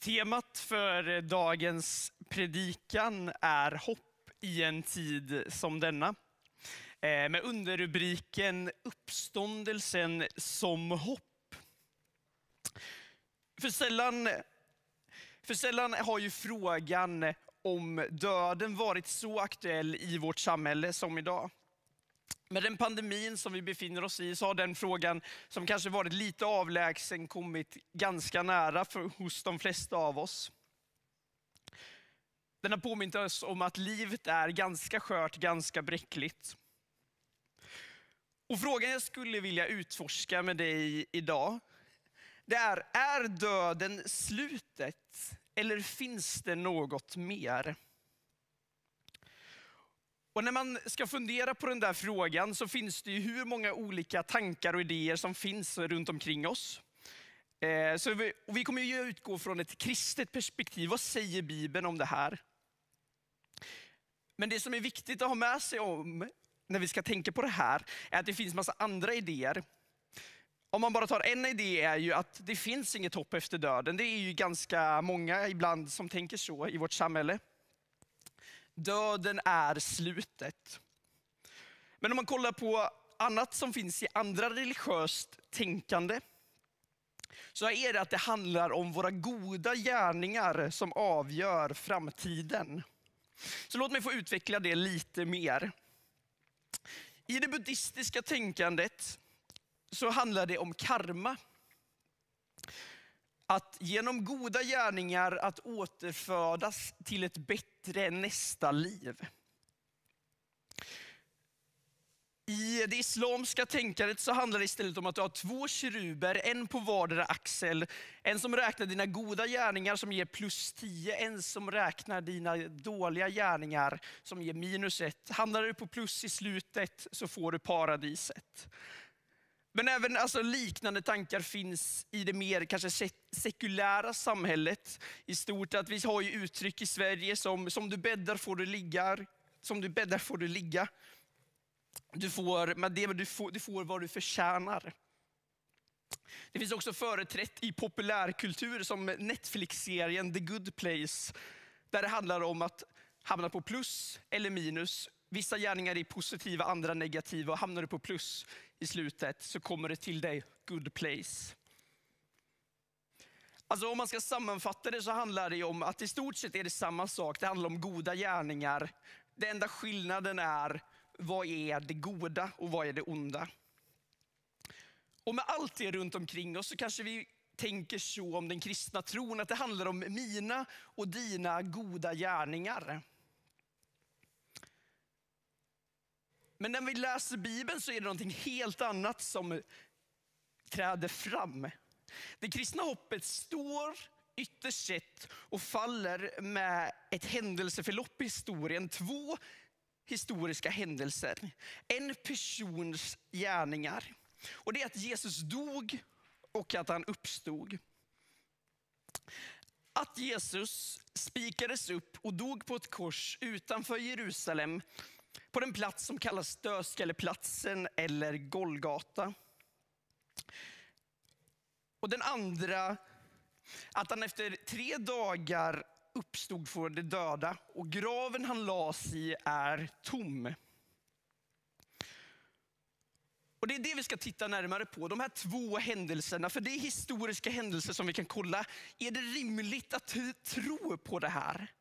Temat för dagens predikan är hopp i en tid som denna. Eh, med underrubriken Uppståndelsen som hopp. För sällan, för sällan har ju frågan om döden varit så aktuell i vårt samhälle som idag. Med den pandemin som vi befinner oss i så har den frågan, som kanske varit lite avlägsen, kommit ganska nära för, hos de flesta av oss. Den har påmint oss om att livet är ganska skört, ganska bräckligt. Och frågan jag skulle vilja utforska med dig idag, det är, är döden slutet eller finns det något mer? Och när man ska fundera på den där frågan så finns det ju hur många olika tankar och idéer som finns runt omkring oss. Eh, så vi, och vi kommer ju utgå från ett kristet perspektiv. Vad säger Bibeln om det här? Men det som är viktigt att ha med sig om när vi ska tänka på det här är att det finns massa andra idéer. Om man bara tar en idé är ju att det finns inget hopp efter döden. Det är ju ganska många ibland som tänker så i vårt samhälle. Döden är slutet. Men om man kollar på annat som finns i andra religiöst tänkande, så är det att det handlar om våra goda gärningar som avgör framtiden. Så låt mig få utveckla det lite mer. I det buddhistiska tänkandet så handlar det om karma. Att genom goda gärningar att återfödas till ett bättre nästa liv. I det islamska tänkandet så handlar det istället om att du har två keruber, en på vardera axel. En som räknar dina goda gärningar som ger plus 10, en som räknar dina dåliga gärningar som ger minus 1. Hamnar du på plus i slutet så får du paradiset. Men även alltså, liknande tankar finns i det mer kanske sekulära samhället i stort. Att vi har ju uttryck i Sverige som, som du bäddar får du ligga, som du bäddar får du ligga. Du får, med det, du, får, du får vad du förtjänar. Det finns också företrätt i populärkultur som Netflix-serien The Good Place. Där det handlar om att hamna på plus eller minus. Vissa gärningar är positiva, andra negativa. Och hamnar du på plus i slutet så kommer det till dig good place. Alltså om man ska sammanfatta det så handlar det om att i stort sett är det samma sak. Det handlar om goda gärningar. Den enda skillnaden är vad är det goda och vad är det onda? Och med allt det runt omkring oss så kanske vi tänker så om den kristna tron, att det handlar om mina och dina goda gärningar. Men när vi läser Bibeln så är det någonting helt annat som träder fram. Det kristna hoppet står ytterst sett och faller med ett händelseförlopp i historien. Två historiska händelser. En persons gärningar. Och det är att Jesus dog och att han uppstod. Att Jesus spikades upp och dog på ett kors utanför Jerusalem på den plats som kallas Dödskalleplatsen eller Golgata. Och den andra, att han efter tre dagar uppstod från de döda och graven han lades i är tom. Och Det är det vi ska titta närmare på, de här två händelserna. För det är historiska händelser som vi kan kolla. Är det rimligt att tro på det här?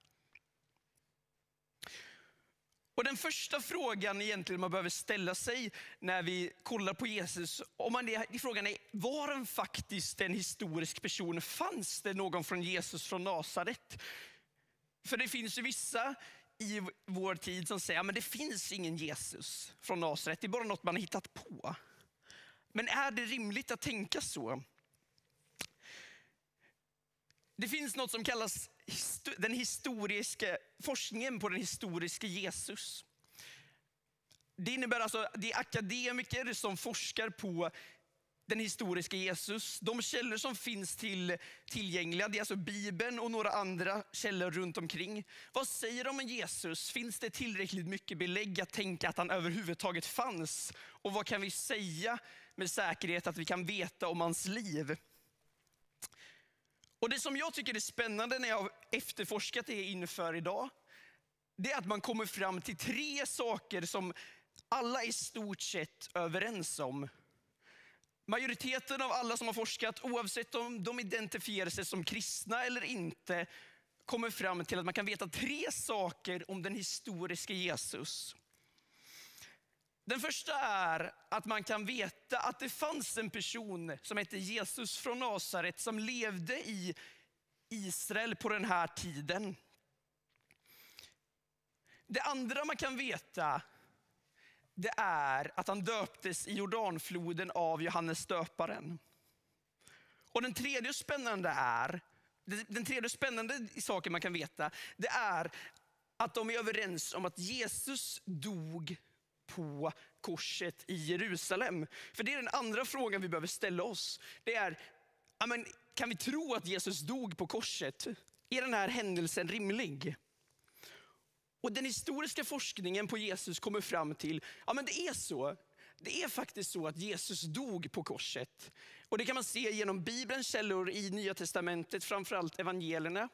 Och Den första frågan egentligen man behöver ställa sig när vi kollar på Jesus, om man är, frågan är, var han faktiskt en historisk person? Fanns det någon från Jesus från Nasaret? För det finns ju vissa i vår tid som säger att det finns ingen Jesus från Nasaret, det är bara något man har hittat på. Men är det rimligt att tänka så? Det finns något som kallas den historiska forskningen på den historiska Jesus. Det innebär alltså det är akademiker som forskar på den historiska Jesus. De källor som finns till, tillgängliga, det är alltså Bibeln och några andra källor runt omkring. Vad säger de om Jesus? Finns det tillräckligt mycket belägg att tänka att han överhuvudtaget fanns? Och vad kan vi säga med säkerhet att vi kan veta om hans liv? Och Det som jag tycker är spännande när jag har efterforskat det inför idag, det är att man kommer fram till tre saker som alla är i stort sett överens om. Majoriteten av alla som har forskat, oavsett om de identifierar sig som kristna eller inte, kommer fram till att man kan veta tre saker om den historiska Jesus. Den första är att man kan veta att det fanns en person som hette Jesus från Nasaret som levde i Israel på den här tiden. Det andra man kan veta det är att han döptes i Jordanfloden av Johannes döparen. Och den tredje spännande är, den tredje spännande saken man kan veta, det är att de är överens om att Jesus dog på korset i Jerusalem. För det är den andra frågan vi behöver ställa oss. Det är, amen, kan vi tro att Jesus dog på korset? Är den här händelsen rimlig? Och den historiska forskningen på Jesus kommer fram till, ja men det är så. Det är faktiskt så att Jesus dog på korset. Och det kan man se genom Bibelns källor i Nya Testamentet, framförallt evangelierna.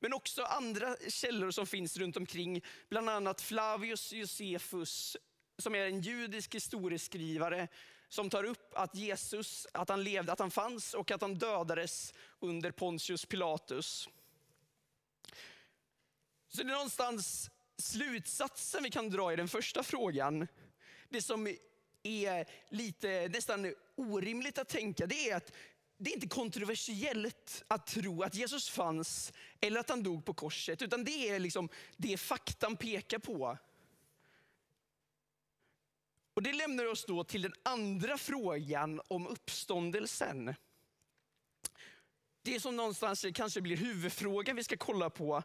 Men också andra källor som finns runt omkring, bland annat Flavius Josefus, som är en judisk historieskrivare, som tar upp att Jesus, att han levde, att han fanns och att han dödades under Pontius Pilatus. Så det är någonstans slutsatsen vi kan dra i den första frågan, det som är lite nästan orimligt att tänka, det är att det är inte kontroversiellt att tro att Jesus fanns eller att han dog på korset, utan det är liksom det faktan pekar på. Och Det lämnar oss då till den andra frågan om uppståndelsen. Det som någonstans kanske blir huvudfrågan vi ska kolla på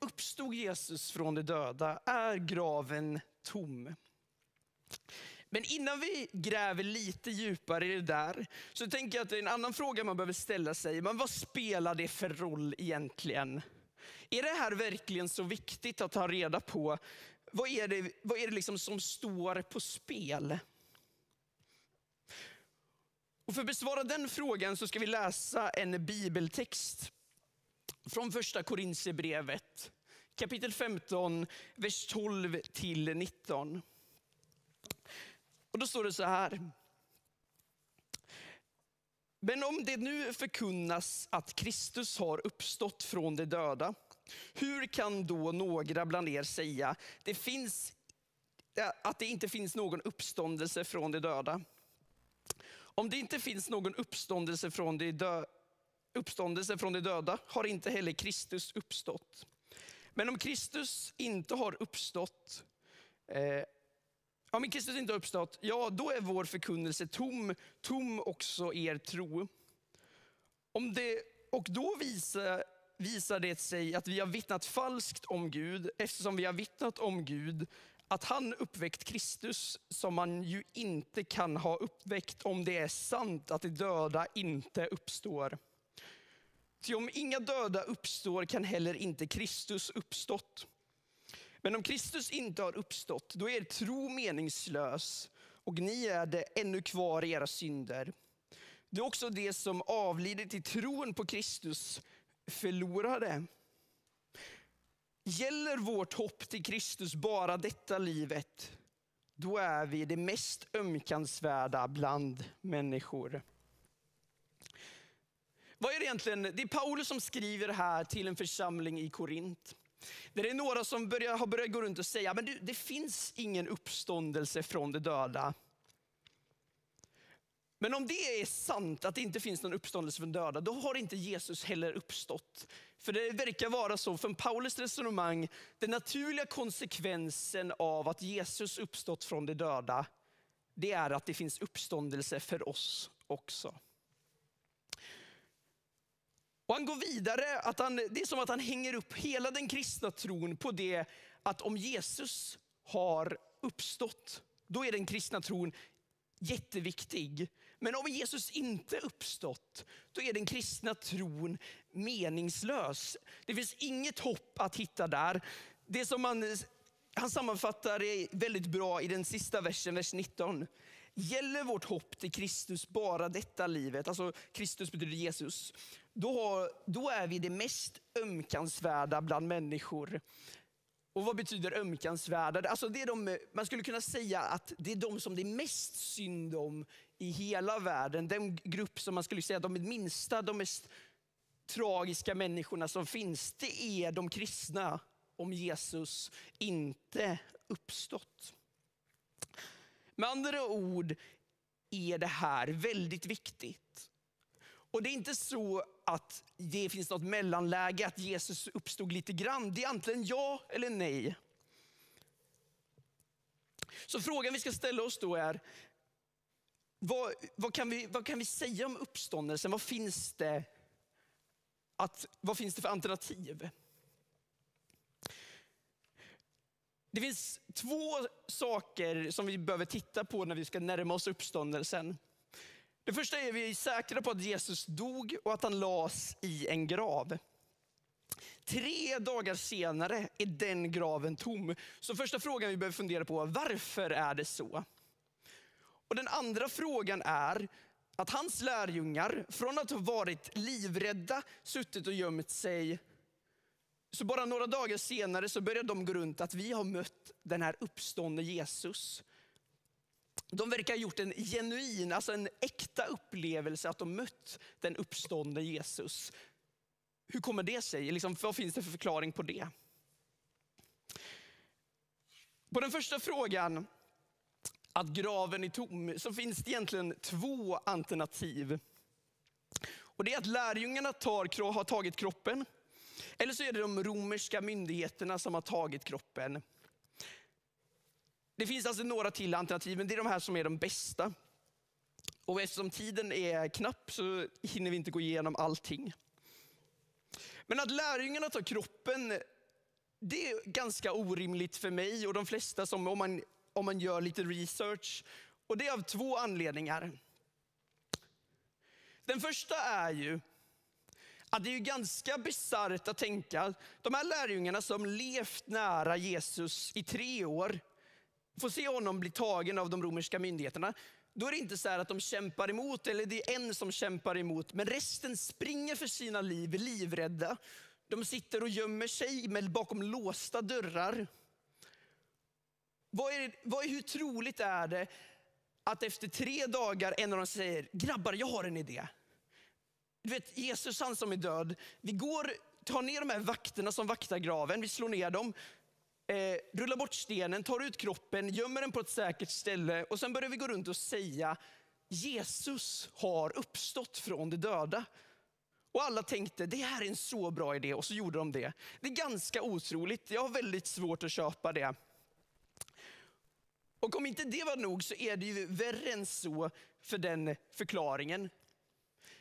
Uppstod Jesus från de döda? Är graven tom? Men innan vi gräver lite djupare i det där, så tänker jag att det är en annan fråga man behöver ställa sig. Men vad spelar det för roll egentligen? Är det här verkligen så viktigt att ta reda på? Vad är det, vad är det liksom som står på spel? Och för att besvara den frågan så ska vi läsa en bibeltext från första Korintierbrevet kapitel 15, vers 12 till 19. Och då står det så här. Men om det nu förkunnas att Kristus har uppstått från de döda, hur kan då några bland er säga det finns, att det inte finns någon uppståndelse från de döda? Om det inte finns någon uppståndelse från de döda uppståndelse från de döda har inte heller Kristus uppstått. Men om Kristus inte har uppstått, eh, om Kristus inte har uppstått, ja då är vår förkunnelse tom, tom också er tro. Om det, och då visar, visar det sig att vi har vittnat falskt om Gud, eftersom vi har vittnat om Gud, att han uppväckt Kristus som man ju inte kan ha uppväckt om det är sant att de döda inte uppstår. Ty om inga döda uppstår kan heller inte Kristus uppstått. Men om Kristus inte har uppstått, då är er tro meningslös och ni är det ännu kvar i era synder. Det är också det som avlidit i tron på Kristus förlorade. Gäller vårt hopp till Kristus bara detta livet, då är vi det mest ömkansvärda bland människor. Vad är det egentligen? Det är Paulus som skriver här till en församling i Korint. Det är några som börjar, har börjat gå runt och säga, men det finns ingen uppståndelse från de döda. Men om det är sant att det inte finns någon uppståndelse från döda, då har inte Jesus heller uppstått. För det verkar vara så, från Paulus resonemang, den naturliga konsekvensen av att Jesus uppstått från de döda, det är att det finns uppståndelse för oss också. Och han går vidare, att han, det är som att han hänger upp hela den kristna tron på det att om Jesus har uppstått, då är den kristna tron jätteviktig. Men om Jesus inte uppstått, då är den kristna tron meningslös. Det finns inget hopp att hitta där. Det som man, han sammanfattar det väldigt bra i den sista versen, vers 19. Gäller vårt hopp till Kristus bara detta livet, alltså Kristus betyder Jesus, då, har, då är vi det mest ömkansvärda bland människor. Och vad betyder ömkansvärda? Alltså det är de, man skulle kunna säga att det är de som det är mest synd om i hela världen. Den grupp som man skulle säga de minsta, de mest tragiska människorna som finns, det är de kristna om Jesus inte uppstått. Med andra ord är det här väldigt viktigt. Och det är inte så att det finns något mellanläge, att Jesus uppstod lite grann. Det är antingen ja eller nej. Så frågan vi ska ställa oss då är, vad, vad, kan, vi, vad kan vi säga om uppståndelsen? Vad finns det, att, vad finns det för alternativ? Det finns två saker som vi behöver titta på när vi ska närma oss uppståndelsen. Det första är att vi är säkra på att Jesus dog och att han lades i en grav. Tre dagar senare är den graven tom. Så första frågan vi behöver fundera på, varför är det så? Och Den andra frågan är att hans lärjungar, från att ha varit livrädda, suttit och gömt sig, så bara några dagar senare så börjar de gå runt att vi har mött den här uppståndne Jesus. De verkar ha gjort en genuin, alltså en äkta upplevelse att de mött den uppståndne Jesus. Hur kommer det sig? Liksom, vad finns det för förklaring på det? På den första frågan, att graven är tom, så finns det egentligen två alternativ. Och Det är att lärjungarna tar, har tagit kroppen, eller så är det de romerska myndigheterna som har tagit kroppen. Det finns alltså några till alternativ, men det är de här som är de bästa. Och eftersom tiden är knapp så hinner vi inte gå igenom allting. Men att lärjungarna tar kroppen, det är ganska orimligt för mig och de flesta som, om man, om man gör lite research. Och det är av två anledningar. Den första är ju att det är ganska bisarrt att tänka, de här lärjungarna som levt nära Jesus i tre år, får se honom bli tagen av de romerska myndigheterna. Då är det inte så att de kämpar emot, eller det är en som kämpar emot, men resten springer för sina liv, livrädda. De sitter och gömmer sig bakom låsta dörrar. Vad är, vad är, hur troligt är det att efter tre dagar en av dem säger, grabbar jag har en idé. Du vet Jesus han som är död, vi går, tar ner de här vakterna som vaktar graven, vi slår ner dem, eh, rullar bort stenen, tar ut kroppen, gömmer den på ett säkert ställe och sen börjar vi gå runt och säga Jesus har uppstått från de döda. Och alla tänkte det här är en så bra idé och så gjorde de det. Det är ganska otroligt, jag har väldigt svårt att köpa det. Och om inte det var nog så är det ju värre än så för den förklaringen.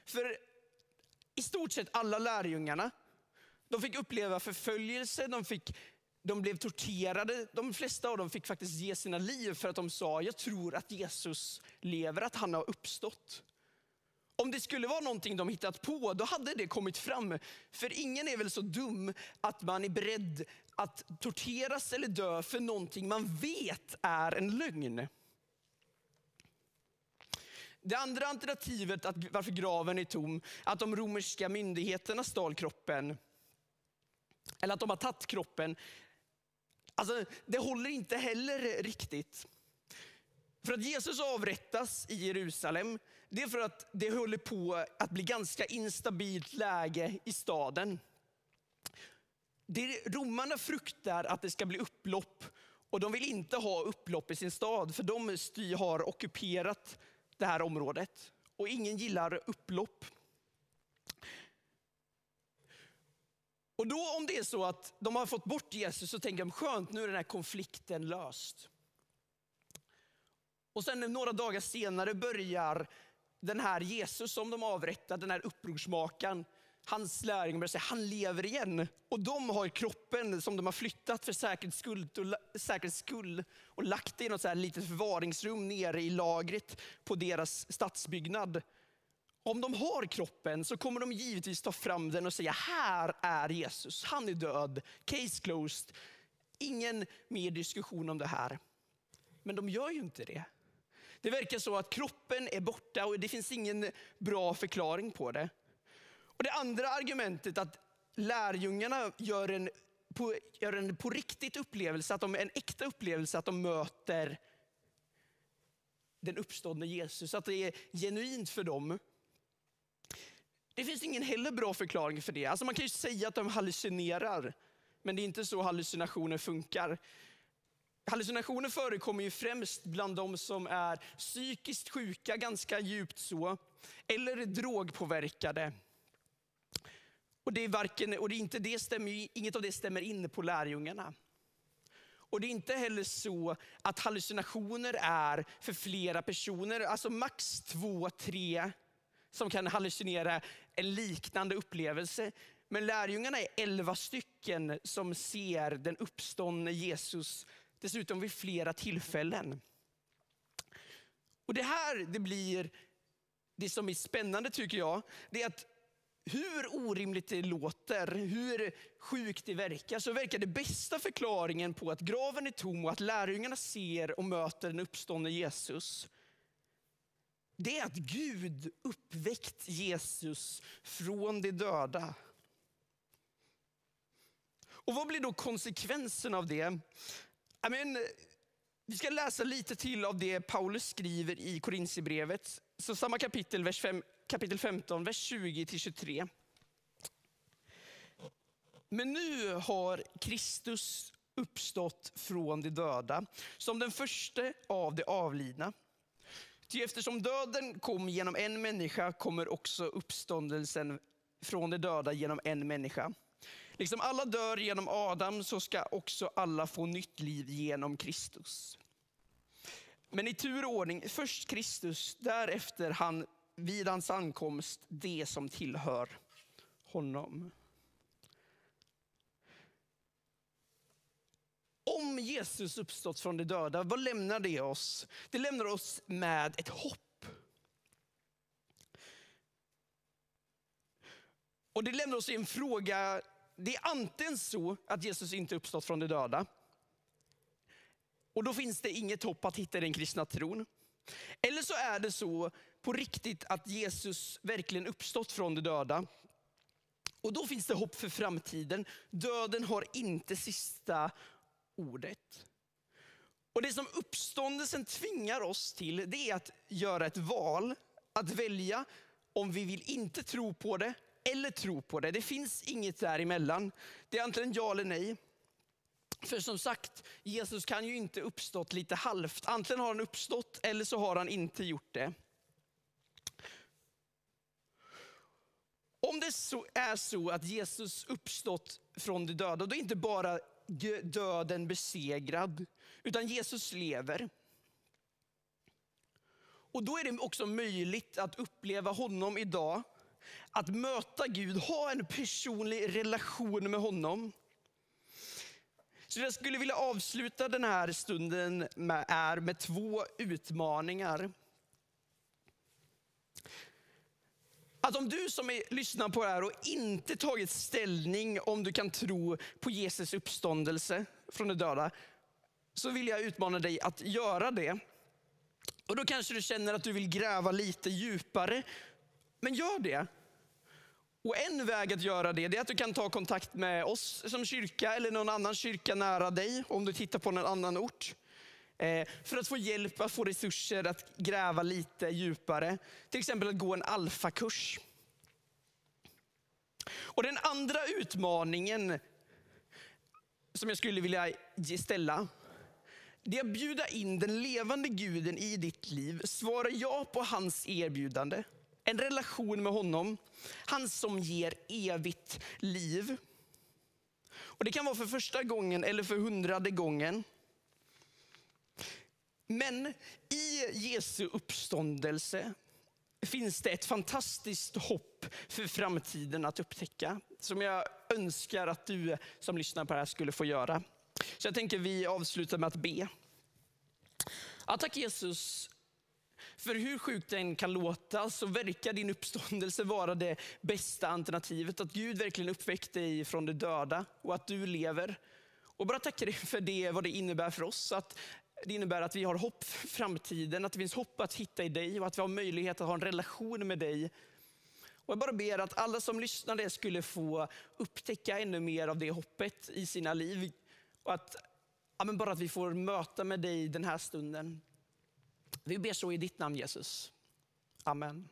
För i stort sett alla lärjungarna, de fick uppleva förföljelse, de fick de blev torterade. De flesta av dem fick faktiskt ge sina liv för att de sa, jag tror att Jesus lever, att han har uppstått. Om det skulle vara någonting de hittat på, då hade det kommit fram. För ingen är väl så dum att man är beredd att torteras eller dö för någonting man vet är en lögn. Det andra alternativet, att varför graven är tom, att de romerska myndigheterna stal kroppen, eller att de har tagit kroppen, Alltså, det håller inte heller riktigt. För att Jesus avrättas i Jerusalem, det är för att det håller på att bli ganska instabilt läge i staden. Det romarna fruktar att det ska bli upplopp och de vill inte ha upplopp i sin stad för de har ockuperat det här området och ingen gillar upplopp. Och då om det är så att de har fått bort Jesus så tänker de skönt, nu är den här konflikten löst. Och sen några dagar senare börjar den här Jesus som de avrättade, den här upprorsmakaren, hans lärjungar börjar säga han lever igen. Och de har kroppen som de har flyttat för säkerhets skull och, säkerhets skull och lagt i något så här litet förvaringsrum nere i lagret på deras stadsbyggnad. Om de har kroppen så kommer de givetvis ta fram den och säga, här är Jesus, han är död, case closed. Ingen mer diskussion om det här. Men de gör ju inte det. Det verkar så att kroppen är borta och det finns ingen bra förklaring på det. Och det andra argumentet att lärjungarna gör en på, gör en på riktigt upplevelse, att de, en äkta upplevelse att de möter den uppståndne Jesus, att det är genuint för dem. Det finns ingen heller bra förklaring för det. Alltså man kan ju säga att de hallucinerar, men det är inte så hallucinationer funkar. Hallucinationer förekommer ju främst bland de som är psykiskt sjuka, ganska djupt så, eller drogpåverkade. Och, det är varken, och det är inte det stämmer, inget av det stämmer in på lärjungarna. Och det är inte heller så att hallucinationer är för flera personer, alltså max två, tre som kan hallucinera en liknande upplevelse. Men lärjungarna är elva stycken som ser den uppståndne Jesus, dessutom vid flera tillfällen. Och det här det blir, det som är spännande tycker jag, det är att hur orimligt det låter, hur sjukt det verkar, så verkar det bästa förklaringen på att graven är tom och att lärjungarna ser och möter den uppståndne Jesus, det är att Gud uppväckt Jesus från de döda. Och vad blir då konsekvensen av det? I mean, vi ska läsa lite till av det Paulus skriver i Korintierbrevet. Så samma kapitel, vers 5, kapitel 15, vers 20 23. Men nu har Kristus uppstått från de döda som den första av de avlidna. Ty eftersom döden kom genom en människa kommer också uppståndelsen från de döda genom en människa. Liksom alla dör genom Adam så ska också alla få nytt liv genom Kristus. Men i tur och ordning, först Kristus, därefter han vid hans ankomst det som tillhör honom. Om Jesus uppstått från de döda, vad lämnar det oss? Det lämnar oss med ett hopp. Och det lämnar oss i en fråga, det är antingen så att Jesus inte uppstått från de döda. Och då finns det inget hopp att hitta i den kristna tron. Eller så är det så på riktigt att Jesus verkligen uppstått från de döda. Och då finns det hopp för framtiden. Döden har inte sista ordet. Och Det som uppståndelsen tvingar oss till, det är att göra ett val. Att välja om vi vill inte tro på det eller tro på det. Det finns inget däremellan. Det är antingen ja eller nej. För som sagt, Jesus kan ju inte uppstått lite halvt. Antingen har han uppstått eller så har han inte gjort det. Om det så är så att Jesus uppstått från de döda, då är inte bara döden besegrad, utan Jesus lever. Och då är det också möjligt att uppleva honom idag, att möta Gud, ha en personlig relation med honom. Så jag skulle vilja avsluta den här stunden med, är med två utmaningar. Att om du som är, lyssnar på det här och inte tagit ställning om du kan tro på Jesus uppståndelse från de döda, så vill jag utmana dig att göra det. Och Då kanske du känner att du vill gräva lite djupare. Men gör det. Och En väg att göra det är att du kan ta kontakt med oss som kyrka eller någon annan kyrka nära dig om du tittar på någon annan ort. Eh, för att få hjälp, att få resurser att gräva lite djupare. Till exempel att gå en alfakurs. Och den andra utmaningen som jag skulle vilja ställa, det är att bjuda in den levande guden i ditt liv. Svara ja på hans erbjudande. En relation med honom. Han som ger evigt liv. Och Det kan vara för första gången eller för hundrade gången. Men i Jesu uppståndelse finns det ett fantastiskt hopp för framtiden att upptäcka. Som jag önskar att du som lyssnar på det här skulle få göra. Så jag tänker vi avslutar med att be. Ja, tack Jesus för hur sjukt det än kan låta så verkar din uppståndelse vara det bästa alternativet. Att Gud verkligen uppväckt dig från de döda och att du lever. Och bara tacka dig för det, vad det innebär för oss. Att det innebär att vi har hopp för framtiden, att det finns hopp att hitta i dig och att vi har möjlighet att ha en relation med dig. Och jag bara ber att alla som lyssnade skulle få upptäcka ännu mer av det hoppet i sina liv. Och att, ja, men bara att vi får möta med dig den här stunden. Vi ber så i ditt namn Jesus. Amen.